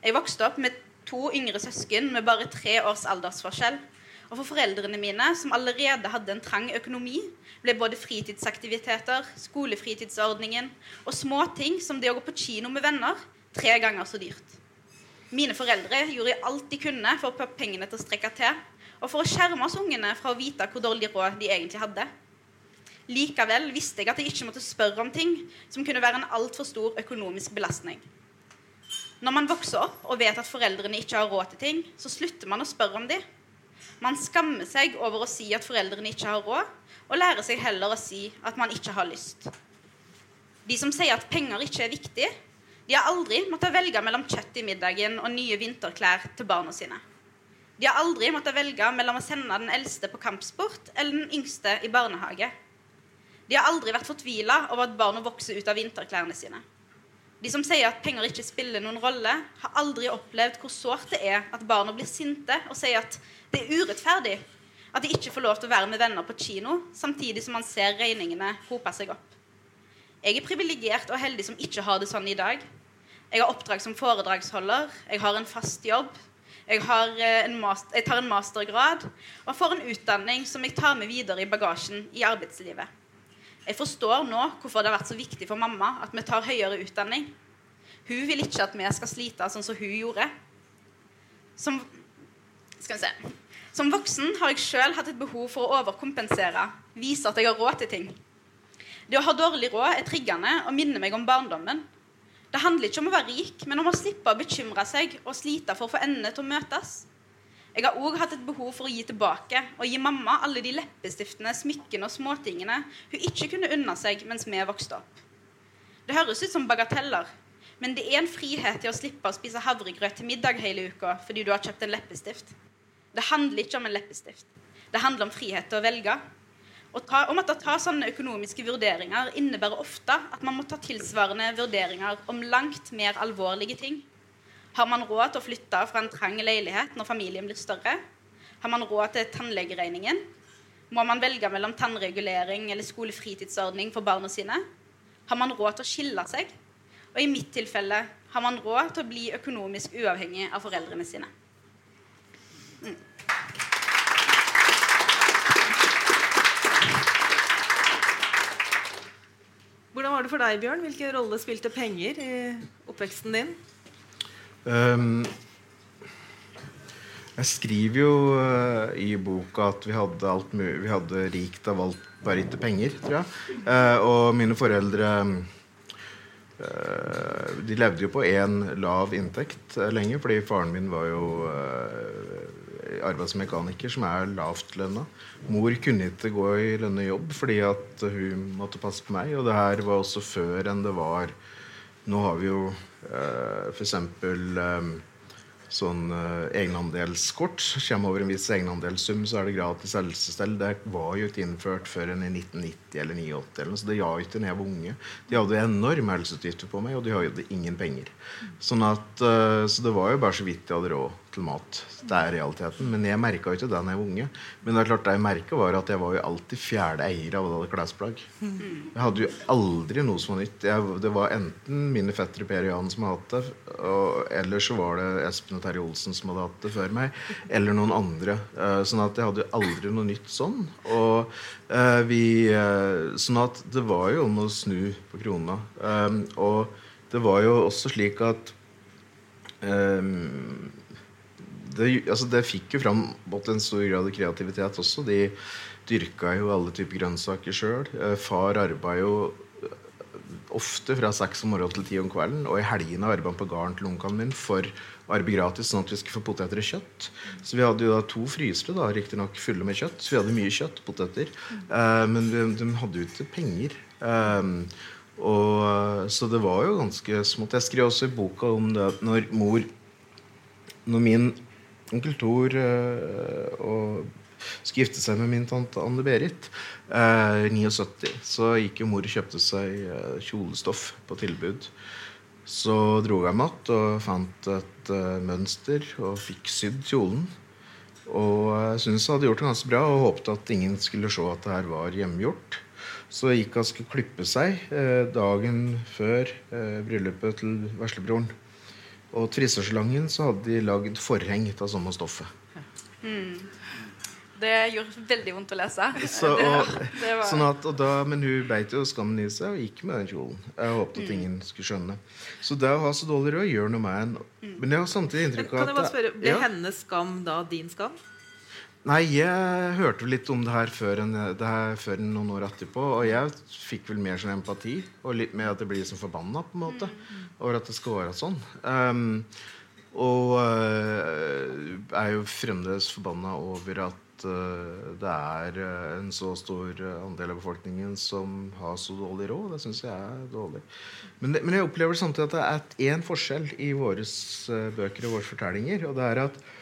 Jeg vokste opp med to yngre søsken med bare tre års aldersforskjell. Og for foreldrene mine, som allerede hadde en trang økonomi, ble både fritidsaktiviteter, skolefritidsordningen og småting som det å gå på kino med venner tre ganger så dyrt. Mine foreldre gjorde alt de kunne for å få pengene til å strekke til, og for å skjerme oss ungene fra å vite hvor dårlig råd de egentlig hadde. Likevel visste jeg at jeg ikke måtte spørre om ting som kunne være en altfor stor økonomisk belastning. Når man vokser opp og vet at foreldrene ikke har råd til ting, så slutter man å spørre om dem. Man skammer seg over å si at foreldrene ikke har råd, og lærer seg heller å si at man ikke har lyst. De som sier at penger ikke er viktig, de har aldri måttet velge mellom kjøtt i middagen og nye vinterklær til barna sine. De har aldri måttet velge mellom å sende den eldste på kampsport eller den yngste i barnehage. De har aldri vært fortvila over at barna vokser ut av vinterklærne sine. De som sier at penger ikke spiller noen rolle, har aldri opplevd hvor sårt det er at barna blir sinte og sier at det er urettferdig. At de ikke får lov til å være med venner på kino, samtidig som man ser regningene hope seg opp. Jeg er privilegert og heldig som ikke har det sånn i dag. Jeg har oppdrag som foredragsholder, jeg har en fast jobb, jeg, eh, en master, jeg tar en mastergrad og får en utdanning som jeg tar med videre i bagasjen i arbeidslivet. Jeg forstår nå hvorfor det har vært så viktig for mamma at vi tar høyere utdanning. Hun vil ikke at vi skal slite sånn som hun gjorde. Som. Som voksen har jeg sjøl hatt et behov for å overkompensere, vise at jeg har råd til ting. Det å ha dårlig råd er triggende og minner meg om barndommen. Det handler ikke om å være rik, men om å slippe å bekymre seg og slite for å få endene til å møtes. Jeg har òg hatt et behov for å gi tilbake og gi mamma alle de leppestiftene, smykkene og småtingene hun ikke kunne unna seg mens vi vokste opp. Det høres ut som bagateller, men det er en frihet til å slippe å spise havregrøt til middag hele uka fordi du har kjøpt en leppestift. Det handler ikke om en leppestift. Det handler om frihet til å velge. Å ta, om at å ta sånne økonomiske vurderinger innebærer ofte at man må ta tilsvarende vurderinger om langt mer alvorlige ting. Har man råd til å flytte fra en trang leilighet når familien blir større? Har man råd til tannlegeregningen? Må man velge mellom tannregulering eller skolefritidsordning for barna sine? Har man råd til å skille seg? Og i mitt tilfelle har man råd til å bli økonomisk uavhengig av foreldrene sine. Mm. Hvordan var det for deg, Bjørn? Hvilken rolle spilte penger i oppveksten din? Um, jeg skriver jo uh, i boka at vi hadde, alt vi hadde rikt av alt, bare ikke penger, tror jeg. Uh, og mine foreldre uh, De levde jo på én lav inntekt lenge, fordi faren min var jo arbeidsmekaniker som er lavtlønna. Mor kunne ikke gå i lønna jobb fordi at hun måtte passe på meg. Og det her var også før enn det var Nå har vi jo eh, f.eks. Eh, sånn uh, egenandelskort. Kommer over en viss egenandelssum, så er det gratis helsestell. Det var jo ikke innført før en i 1990 eller 1989. Eller så det ga ikke da jeg unge. De hadde enorme helseutgifter på meg, og de hadde ingen penger. Sånn at, så det var jo bare så vidt de hadde råd til mat. Det er realiteten. Men jeg merka jo ikke det da jeg var unge. Men det er klart det jeg merka, var at jeg var jo alltid fjerde eier av alle klesplagg. Jeg hadde jo aldri noe som var nytt. Jeg, det var enten mine fettere Per Jan som hadde hatt det, og, eller så var det Espen og Terje Olsen som hadde hatt det før meg. Eller noen andre. Uh, sånn at jeg hadde jo aldri noe nytt sånn. Og uh, vi uh, Sånn at det var jo om å snu på krona. Og det var jo også slik at um, det, altså det, fikk jo fram en stor grad av kreativitet også. De dyrka jo alle typer grønnsaker sjøl. Eh, far arbeida jo eh, ofte fra seks om morgenen til ti om kvelden. Og i helgene arbeidet han på gården til onkelen min for å arbeide gratis, sånn at vi skulle få poteter og kjøtt. Så vi hadde jo da to frysere, da, riktignok fulle med kjøtt. Så vi hadde mye kjøtt, poteter. Uh, men de hadde jo ikke penger. Um, og, så det var jo ganske smått. Jeg skrev også i boka om det at når mor Når min onkel Thor uh, og skulle gifte seg med min tante Anne Berit. Uh, 79. Så gikk jo mor og kjøpte seg uh, kjolestoff på tilbud. Så dro jeg med igjen og fant et uh, mønster og fikk sydd kjolen. Og jeg syntes jeg hadde gjort det ganske bra og håpet at ingen skulle se at det her var hjemmegjort. Så gikk og skulle klippe seg eh, dagen før eh, bryllupet til veslebroren. Og til så hadde de lagd forheng av samme stoffet. Mm. Det gjorde veldig vondt å lese. Så, og, var... sånn at, og da, men hun beit jo skammen i seg og gikk med den kjolen. Jeg håpet at mm. ingen skulle skjønne. Så det å ha så dårlig råd gjør noe med en. Mm. Men jeg har samtidig inntrykk av at Kan jeg bare spørre, Ble ja? hennes skam da din skam? Nei, jeg hørte litt om det her før, en, det her før noen år etterpå. Og jeg fikk vel mer sånn empati, og litt mer at det blir sånn forbanna på en måte, over at det skal være sånn. Um, og uh, er jo fremdeles forbanna over at uh, det er uh, en så stor andel av befolkningen som har så dårlig råd. Det syns jeg er dårlig. Men, men, jeg opplever samtidig at det er én forskjell i våre bøker og våre fortellinger. Og det er at Eh,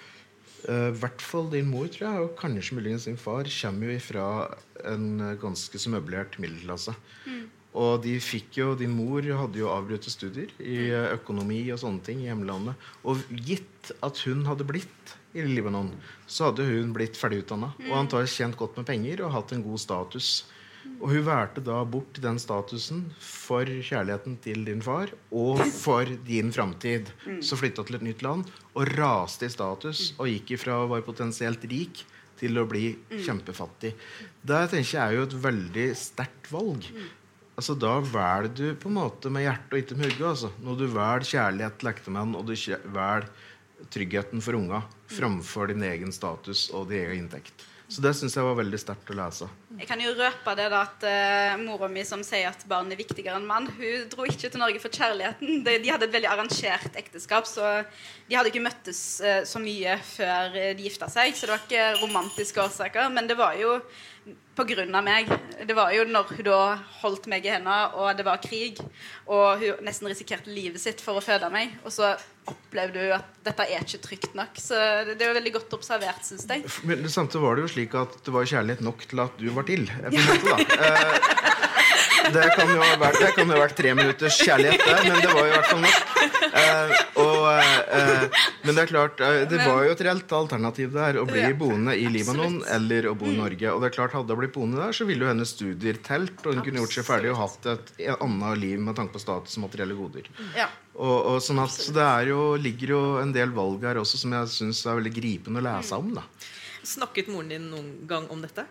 I hvert fall din mor, tror jeg, og kanskje muligens din far, kommer jo ifra en eh, ganske så møblert middelklasse. Mm. Og de fikk jo, din mor hadde jo avbrutt studier i eh, økonomi og sånne ting i hjemlandet. Og gitt at hun hadde blitt i Libanon, så hadde hun blitt ferdigutdanna og antakelig tjent godt med penger og hatt en god status. Og hun valgte da bort den statusen for kjærligheten til din far og for din framtid. Så flytta til et nytt land og raste i status og gikk ifra å være potensielt rik til å bli kjempefattig. Det tenker jeg er jo et veldig sterkt valg. Altså Da velger du på en måte med hjertet og ikke med hodet. Altså. Når du velger kjærlighet til ektemannen, og du velger tryggheten for unga framfor din egen status og din egen inntekt. Så det syns jeg var veldig sterkt å lese. Jeg kan jo røpe det da at uh, mora mi som sier at barn er viktigere enn mann, hun dro ikke til Norge for kjærligheten. De, de hadde et veldig arrangert ekteskap, så de hadde ikke møttes uh, så mye før eh, de gifta seg. Så det var ikke romantiske årsaker, men det var jo av meg. Det var jo når hun da holdt meg i hendene, og det var krig, og hun nesten risikerte livet sitt for å føde meg, og så opplevde hun at dette er ikke trygt nok. Så det, det var veldig godt observert, syns jeg. Men samtidig var det jo slik at det var kjærlighet nok til at du var til. eh, På en måte, da. Eh, det kan vært, det kan jo ha vært tre minutters kjærlighet, det, men det var jo i hvert fall nok. Eh, og, eh, men det er klart, eh, det var jo et reelt alternativ der. Å bli Ja, boende i Libanon absolutt. eller å bo i Norge. Og det er klart, hadde hun blitt boende der, så ville jo hennes studier telt, og hun kunne gjort seg ferdig og hatt et annet liv med tanke på status og materielle goder. Ja. Og, og sånn at så det jo, ligger jo en del valg her også som jeg syns er veldig gripende å lese om. da Snakket moren din noen gang om dette?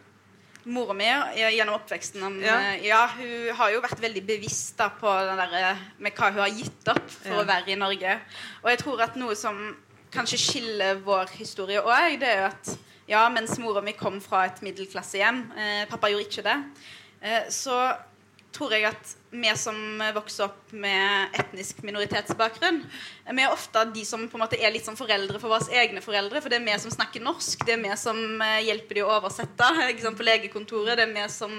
Mora mi gjennom oppveksten Ja. eh, ja, Hun har jo vært veldig bevisst da, på den der, eh, med hva hun har gitt opp for Ja. å være i Norge. Og jeg tror at noe som kanskje skiller vår historie òg, det er jo at ja, mens mora mi kom fra et middelklassehjem, eh, pappa gjorde ikke det, eh, så tror jeg at vi som vokser opp med etnisk minoritetsbakgrunn, vi er ofte de som på en måte er litt som foreldre for våre egne foreldre. For det er vi som snakker norsk, det er vi som eh, hjelper de å oversette sant, på legekontoret. Det er vi som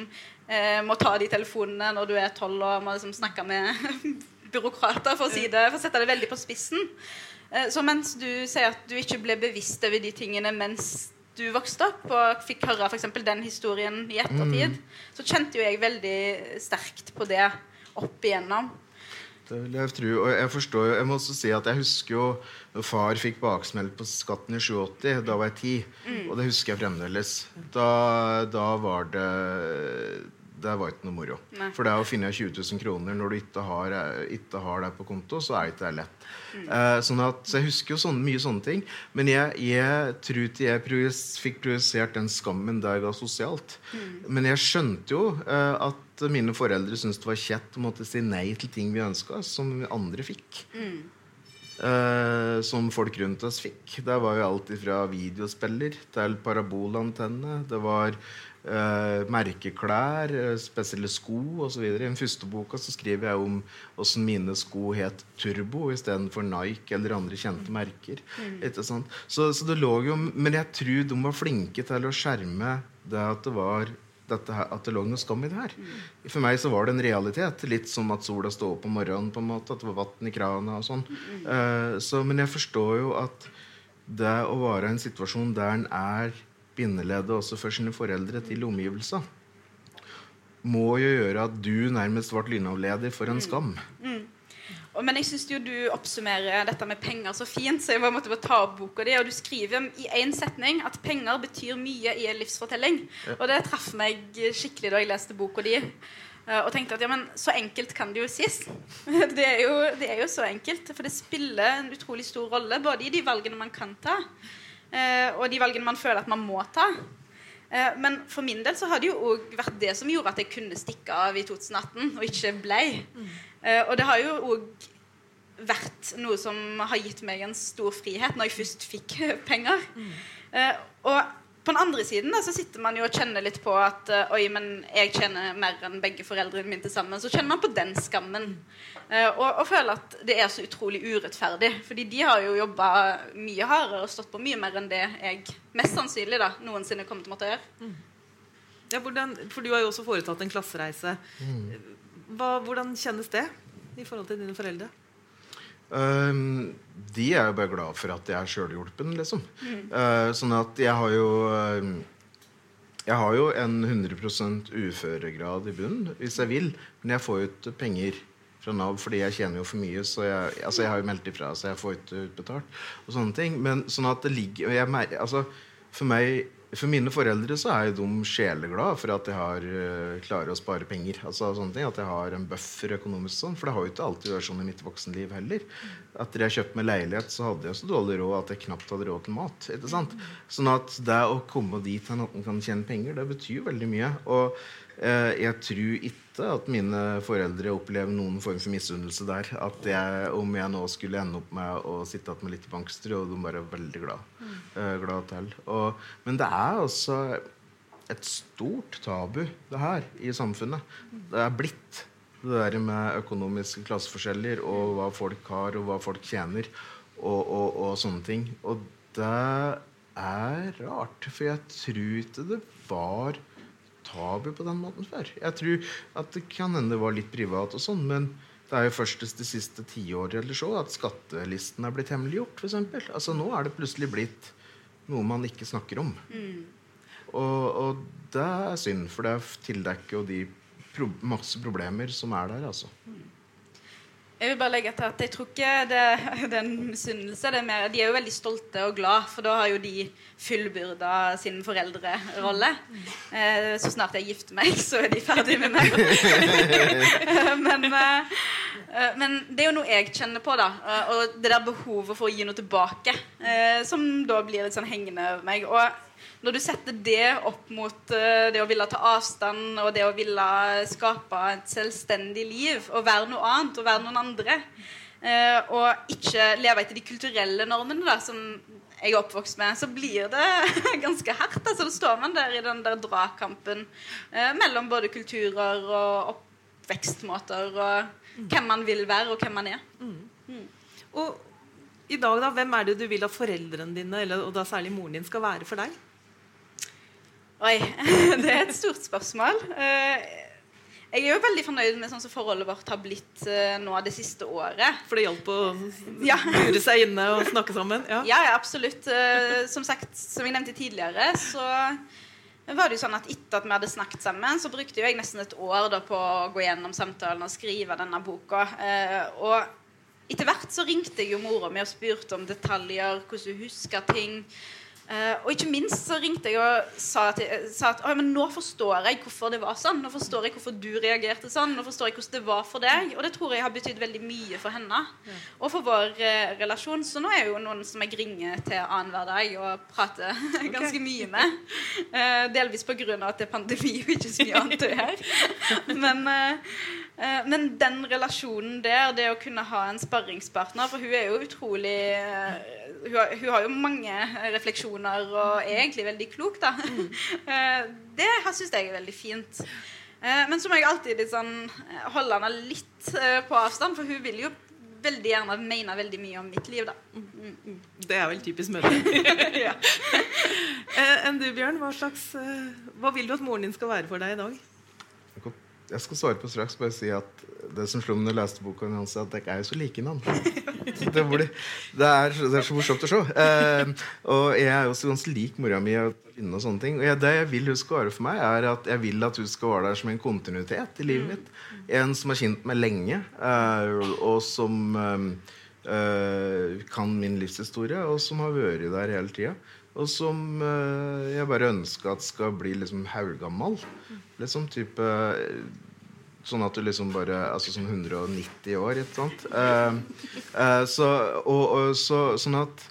eh, må ta de telefonene når du er tolv og må liksom snakke med byråkrater, for å, si det, for å sette det veldig på spissen. Eh, Så mens du sier at du ikke ble bevisst over de tingene mens du vokste opp og fikk høre eksempel den historien i ettertid, så kjente jo jeg veldig sterkt på det opp igjennom. Det vil jeg tro. Og jeg forstår jo, jeg må også si at jeg husker jo når far fikk baksmell på skatten i 87. Da var jeg ti. Og det husker jeg fremdeles. Da, da var det det var ikke noe moro. Nei. For det å finne 20 000 kroner når du ikke har, ikke har det på konto, så er ikke det lett. Eh, sånn at, så jeg husker jo sånne, mye sånne ting. Men jeg, jeg tror ikke jeg fikk projisert den skammen da jeg var sosialt. Men jeg skjønte jo eh, at mine foreldre syntes det var kjett å måtte si nei til ting vi ønska, som andre fikk. Eh, som folk rundt oss fikk. Det var jo alt fra videospiller til parabolantenne. Det var eh, merkeklær, eh, spesielle sko osv. I den første boka så skriver jeg om hvordan mine sko het Turbo istedenfor Nike eller andre kjente merker. Mm. Så, så det lå jo Men jeg tror de var flinke til å skjerme det at det var dette her, at det lå noe skam i det her. For meg så var det en realitet. Litt som at sola sto opp om morgenen. på en måte, At det var vann i krana og sånn. Eh, så, men jeg forstår jo at det å være i en situasjon der en er bindeleddet også for sine foreldre til omgivelsene, må jo gjøre at du nærmest ble lynavleder for en skam. Mm. men jeg syns du oppsummerer dette med penger så fint, så jeg måtte bare ta opp boka di. Og du skriver i én setning at penger betyr mye i en livsfortelling. Og det traff meg skikkelig da jeg leste boka di. eh, Og tenkte at ja, men så enkelt kan det jo sies. Det er jo, det er jo så enkelt. For det spiller en utrolig stor rolle både i de valgene man kan ta, og de valgene man føler at man må ta. Eh, Men for min del så har det jo òg vært det som gjorde at jeg kunne stikke av i 2018 og ikke blei. Eh, Og det har jo òg vært noe som har gitt meg en stor frihet når jeg først fikk penger. Eh, Og på den andre siden da, så sitter man jo og kjenner litt på at eh, Oi, men jeg tjener mer enn begge foreldrene mine til sammen. Så kjenner man på den skammen. Eh, Og, og føler at det er så utrolig urettferdig. Fordi de har jo jobba mye hardere og stått på mye mer enn det jeg mest sannsynlig da noensinne kommer til å måtte gjøre. Ja, hvordan, for du har jo også foretatt en klassereise. Hva, hvordan kjennes det i forhold til dine foreldre? Ehm, de er jo bare glad for at jeg er sjølhjulpen, liksom. Eh, sånn at jeg har jo ehm, jeg har jo en 100% uføregrad i bunnen hvis jeg vil, men jeg får jo ikke penger fra Nav fordi jeg tjener jo for mye. Så jeg, altså jeg har jo meldt ifra, så jeg får ikke utbetalt. og sånne ting. Men sånn at det ligger jeg, altså, For meg for mine foreldre så er de sjeleglade for at jeg har, uh, klarer å spare penger. Altså sånne ting, At jeg har en buffer økonomisk. sånn, For det har jo ikke alltid vært sånn i mitt voksenliv heller. Etter jeg kjøpte meg leilighet, så hadde jeg så dårlig råd at jeg knapt hadde råd til mat. ikke sant? Sånn at det å komme dit at man kan tjene penger, det betyr veldig mye. Og jeg tror ikke at mine foreldre opplever noen form for misunnelse der. At jeg, om jeg nå skulle ende opp med å sitte igjen med litt bankstrø, og de bare er veldig glad, mm. glad til. Og, men det er altså et stort tabu, det her, i samfunnet. Det er blitt det der med økonomiske klasseforskjeller og hva folk har, og hva folk tjener, og, og, og sånne ting. Og det er rart, for jeg tror ikke det var tabu på den måten før. Jeg tror at det kan hende det var litt privat, og sånn, men det er jo først de siste tiåret eller så at skattelisten er blitt hemmeliggjort. For altså, nå er det plutselig blitt noe man ikke snakker om. Mm. Og, og, det er synd, for det tildekker jo de pro masse problemer som er der. altså. Jeg vil bare legge til at jeg tror ikke det, det er en misunnelse. De er jo veldig stolte og glad, for da har jo de fullbyrda sin foreldrerolle. Eh, så snart jeg gifter meg, så er de ferdig med meg. men, eh, men, det er jo noe jeg kjenner på, da. Og det der behovet for å gi noe tilbake, eh, som da blir litt sånn hengende over meg. Og når du setter det opp mot uh, det å ville ta avstand og det å ville skape et selvstendig liv og være noe annet og være noen andre, uh, og ikke leve etter de kulturelle normene da, som jeg er oppvokst med, så blir det ganske hardt. Altså, da står man der i den der dragkampen uh, mellom både kulturer og oppvekstmåter og mm. hvem man vil være, og hvem man er. Mm. Mm. Og i dag, da, hvem er det du vil at foreldrene dine, eller, og da særlig moren din, skal være for deg? Oi, det er et stort spørsmål. Eh, jeg er jo veldig fornøyd med sånn som forholdet vårt har blitt eh, nå det siste året. For det hjalp å ja. lure seg inne og snakke sammen? Ja. ja, absolutt. Eh, som sagt, som jeg nevnte tidligere, så var det jo sånn at etter at vi hadde snakket sammen, så brukte jeg nesten et år da, på å gå gjennom samtalen og skrive denne boka. Og etter hvert så ringte jeg jo mora mi og spurte om detaljer, hvordan hun husker ting. Uh, og ikke minst så ringte jeg og sa, til, sa at men nå forstår jeg hvorfor det var sånn. Nå forstår jeg hvorfor du reagerte sånn. Nå forstår jeg hvordan det var for deg. Og det tror jeg har betydd veldig mye for henne og for vår uh, relasjon. Så nå er jeg jo noen som jeg ringer til annenhver dag og prater okay. ganske mye med. Uh, delvis pga. at det er pandemi og ikke så mye annet å gjøre. Men Eh, men den relasjonen der, det å kunne ha en sparringspartner For hun er jo utrolig eh, hun har, hun har jo mange refleksjoner og er egentlig veldig klok, da. Mm. Det syns jeg er veldig fint. Men så må jeg alltid liksom holde henne litt på avstand, for hun vil jo veldig gjerne mene veldig mye om mitt liv, da. Mm, mm. Det er vel typisk mødre. ja. Enn du, Bjørn, hva, slags, hva vil du at moren din skal være for deg i dag? Jeg skal svare på straks. Bare si at det som slo meg da jeg leste boka hans, at dere er jo så like navn. Det, det, er, det er så morsomt å se. Eh, og jeg er jo også ganske lik mora mi. Og, og sånne ting Og jeg, Det jeg vil hun skal være for meg, er at jeg vil at hun skal være der som en kontinuitet i livet mitt. En som har kjent meg lenge, eh, og som eh, kan min livshistorie, og som har vært der hele tida. Og som eh, jeg bare ønsker at skal bli liksom haugammal. Liksom type Sånn at du liksom bare Altså sånn 190 år, ikke sant? Eh, eh, så, og, og, så, sånn at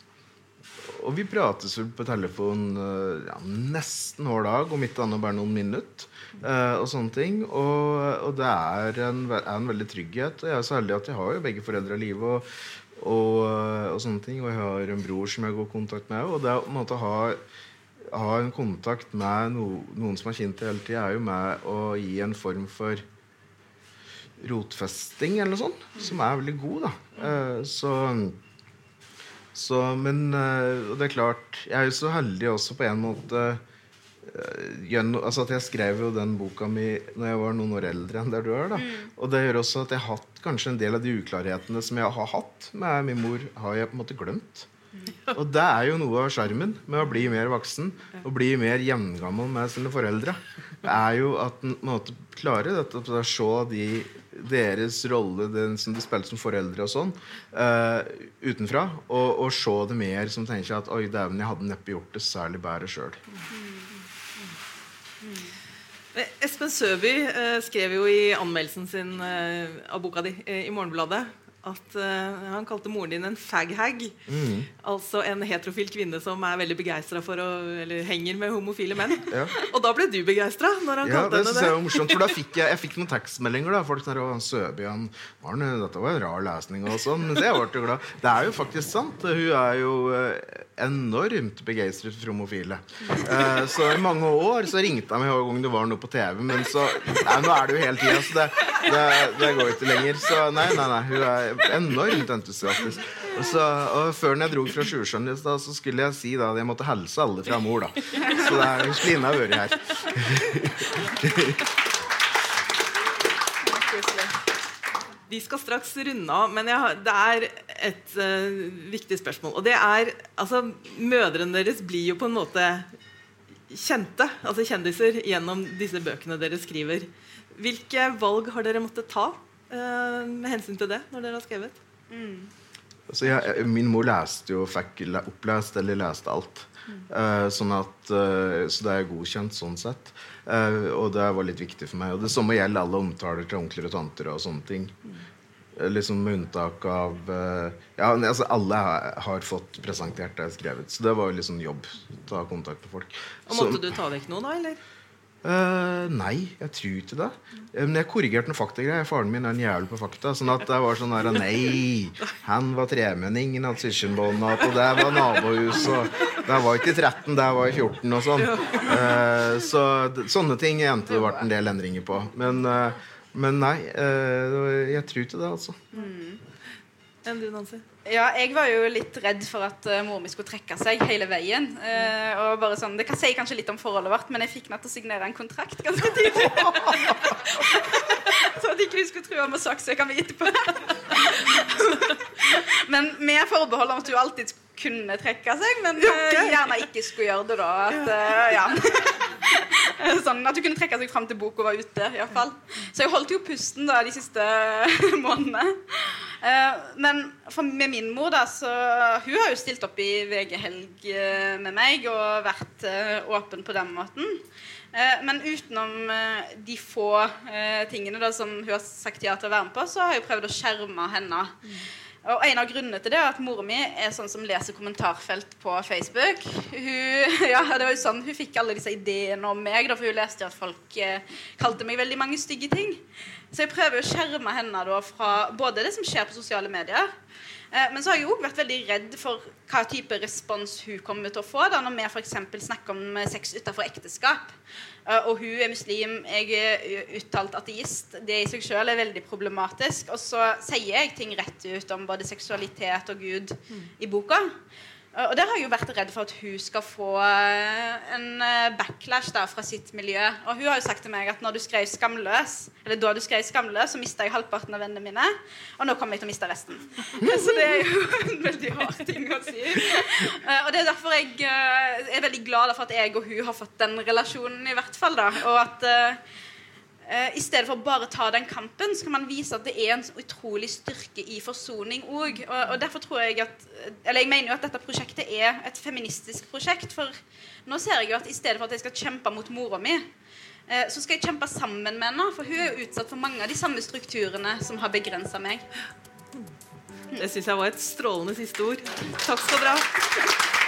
Og vi prates vel på telefon eh, ja, nesten hver dag, om ikke annet bare noen minutter. Eh, og sånne ting. Og, og det er en, er en, veldig trygghet. Og jeg er så heldig at jeg har jo begge foreldre i live. Og, og, og, sånne ting. Og jeg har en bror som jeg går i kontakt med. Og det å på en måte ha, ha en kontakt med no, noen som har kjent det hele tida, er jo med å gi en form for rotfesting eller noe sånt, som er veldig god. da. Uh, så, så, Men uh, det er klart Jeg er jo så heldig også på en måte gjennom, altså at Jeg skrev jo den boka mi når jeg var noen år eldre enn der du er. da. Mm. Og det gjør også at jeg har hatt kanskje en del av de uklarhetene som jeg har hatt med min mor, har jeg på en måte glemt. Og det er jo noe av sjarmen med å bli mer voksen og bli mer jevngammel med sine foreldre. Det er jo at en måte klarer dette å se de, deres rolle den som de spiller som foreldre og sånn, uh, utenfra. Og, og, se det mer som tenker at oi, dæven, jeg hadde neppe gjort det særlig bedre sjøl. Espen Søby uh, skrev jo i anmeldelsen sin uh, av boka di i Morgenbladet at uh, han kalte moren din en faghag. Mm. Altså en heterofil kvinne som er veldig begeistra for å Eller henger med homofile menn. Ja. Og da ble du begeistra ja, det henne det. Jeg var morsomt, for da fikk jeg, jeg fikk noen tekstmeldinger. da Folk der, og Søby, han, Arne, Dette var en rar lesning. og sånn Men jeg ble glad. Det er jo faktisk sant. Hun er jo uh, enormt begeistret for homofile. Uh, så i mange år så ringte han meg hver gang det var noe på TV. Men så Nei, nå er det jo hele tida, så det, det, det går ikke lenger. Så nei, nei, nei. Hun er enormt entusiastisk. Og, så, og Før jeg dro fra Sjusjøen, så skulle jeg si da at jeg måtte hilse alle fra mor. da Så det er har vært her. Vi skal straks runde av, men jeg, det er et uh, viktig spørsmål. Og det er altså, Mødrene deres blir jo på en måte kjente, altså kjendiser, gjennom disse bøkene dere skriver. Hvilke valg har dere måttet ta med hensyn til det når dere har skrevet? Mm. Altså, jeg, min mor leste jo, fikk opplest eller leste alt. Mm. Uh, sånn at, uh, så det er godkjent sånn sett. Uh, og det var litt viktig for meg. Og det samme gjelder alle omtaler til onkler og tanter og sånne ting. Mm. Liksom med unntak av Ja, altså alle har, har fått presentert det jeg har skrevet. Så det var jo liksom jobb. Ta kontakt med folk. Og Måtte så, du ta vekk noe, da? eller? Uh, nei, jeg tror ikke det. Uh, men jeg korrigerte noen faktagreier. Faren min er en jævel på fakta. Sånn at det var sånn der Nei, han var tremenning, han hadde søskenbarn, og det var nabohus, og det var ikke 13, det var 14, og sånn. Uh, så sånne ting endte det ble en del endringer på. Men, men nei, jeg tror ikke det, altså. Mm. Enn du, Nancy? Ja, jeg var jo litt redd for at uh, mor mi skulle trekke seg hele veien. Uh, og bare sånn, Det kan si kanskje litt om forholdet vårt, men jeg fikk henne til å signere en kontrakt ganske tidlig. så at ikke de skulle tro jeg må saksøke meg etterpå. Men med forbehold om at du alltid kunne trekke seg, men okay. gjerne ikke skulle gjøre det, da. At, ja. sånn at du kunne trekke seg fram til boka var ute. I hvert fall. Så jeg holdt jo pusten da de siste månedene. Eh, men med min mor, da, så Hun har jo stilt opp i VG-helg eh, med meg og vært eh, åpen på den måten. Men utenom de få tingene da, som hun har sagt ja til å være med på, så har jeg prøvd å skjerme henne. Og En av grunnene til det er at mora mi er sånn som leser kommentarfelt på Facebook. Hun, ja, det var jo sånn, hun fikk alle disse ideene om meg, da, for hun leste at folk eh, kalte meg veldig mange stygge ting. Så jeg prøver å skjerme henne da, fra både det som skjer på sosiale medier, men så har jeg òg vært veldig redd for hva type respons hun kommer til å få da, når vi f.eks. snakker om sex utenfor ekteskap. Eh, og hun er muslim, jeg er uttalt ateist. Det i seg selv er veldig problematisk. Og så sier jeg ting rett ut om både seksualitet og Gud mm. i boka. Eh, og der har jeg jo vært redd for at hun skal få eh, en backlash da, fra sitt miljø. Og hun har jo sagt til meg at når du skrev 'Skamløs', eller da du skrev 'Skamløs', så mista jeg halvparten av vennene mine. Og nå kommer jeg til å miste resten. så det er jo en veldig hard ting å si. Og det er derfor jeg er veldig glad for at jeg og hun har fått den relasjonen, i hvert fall. da, Og at Uh, I stedet for å bare ta den kampen, så kan man vise at det er en utrolig styrke i forsoning òg. Og, derfor tror jeg at Eller jeg mener jo at dette prosjektet er et feministisk prosjekt. For nå ser jeg jo at i stedet for at jeg skal kjempe mot mora mi, uh, så skal jeg kjempe sammen med henne. For hun er jo utsatt for mange av de samme strukturene som har begrensa meg. Det syns jeg var et strålende siste ord. Takk skal dere ha.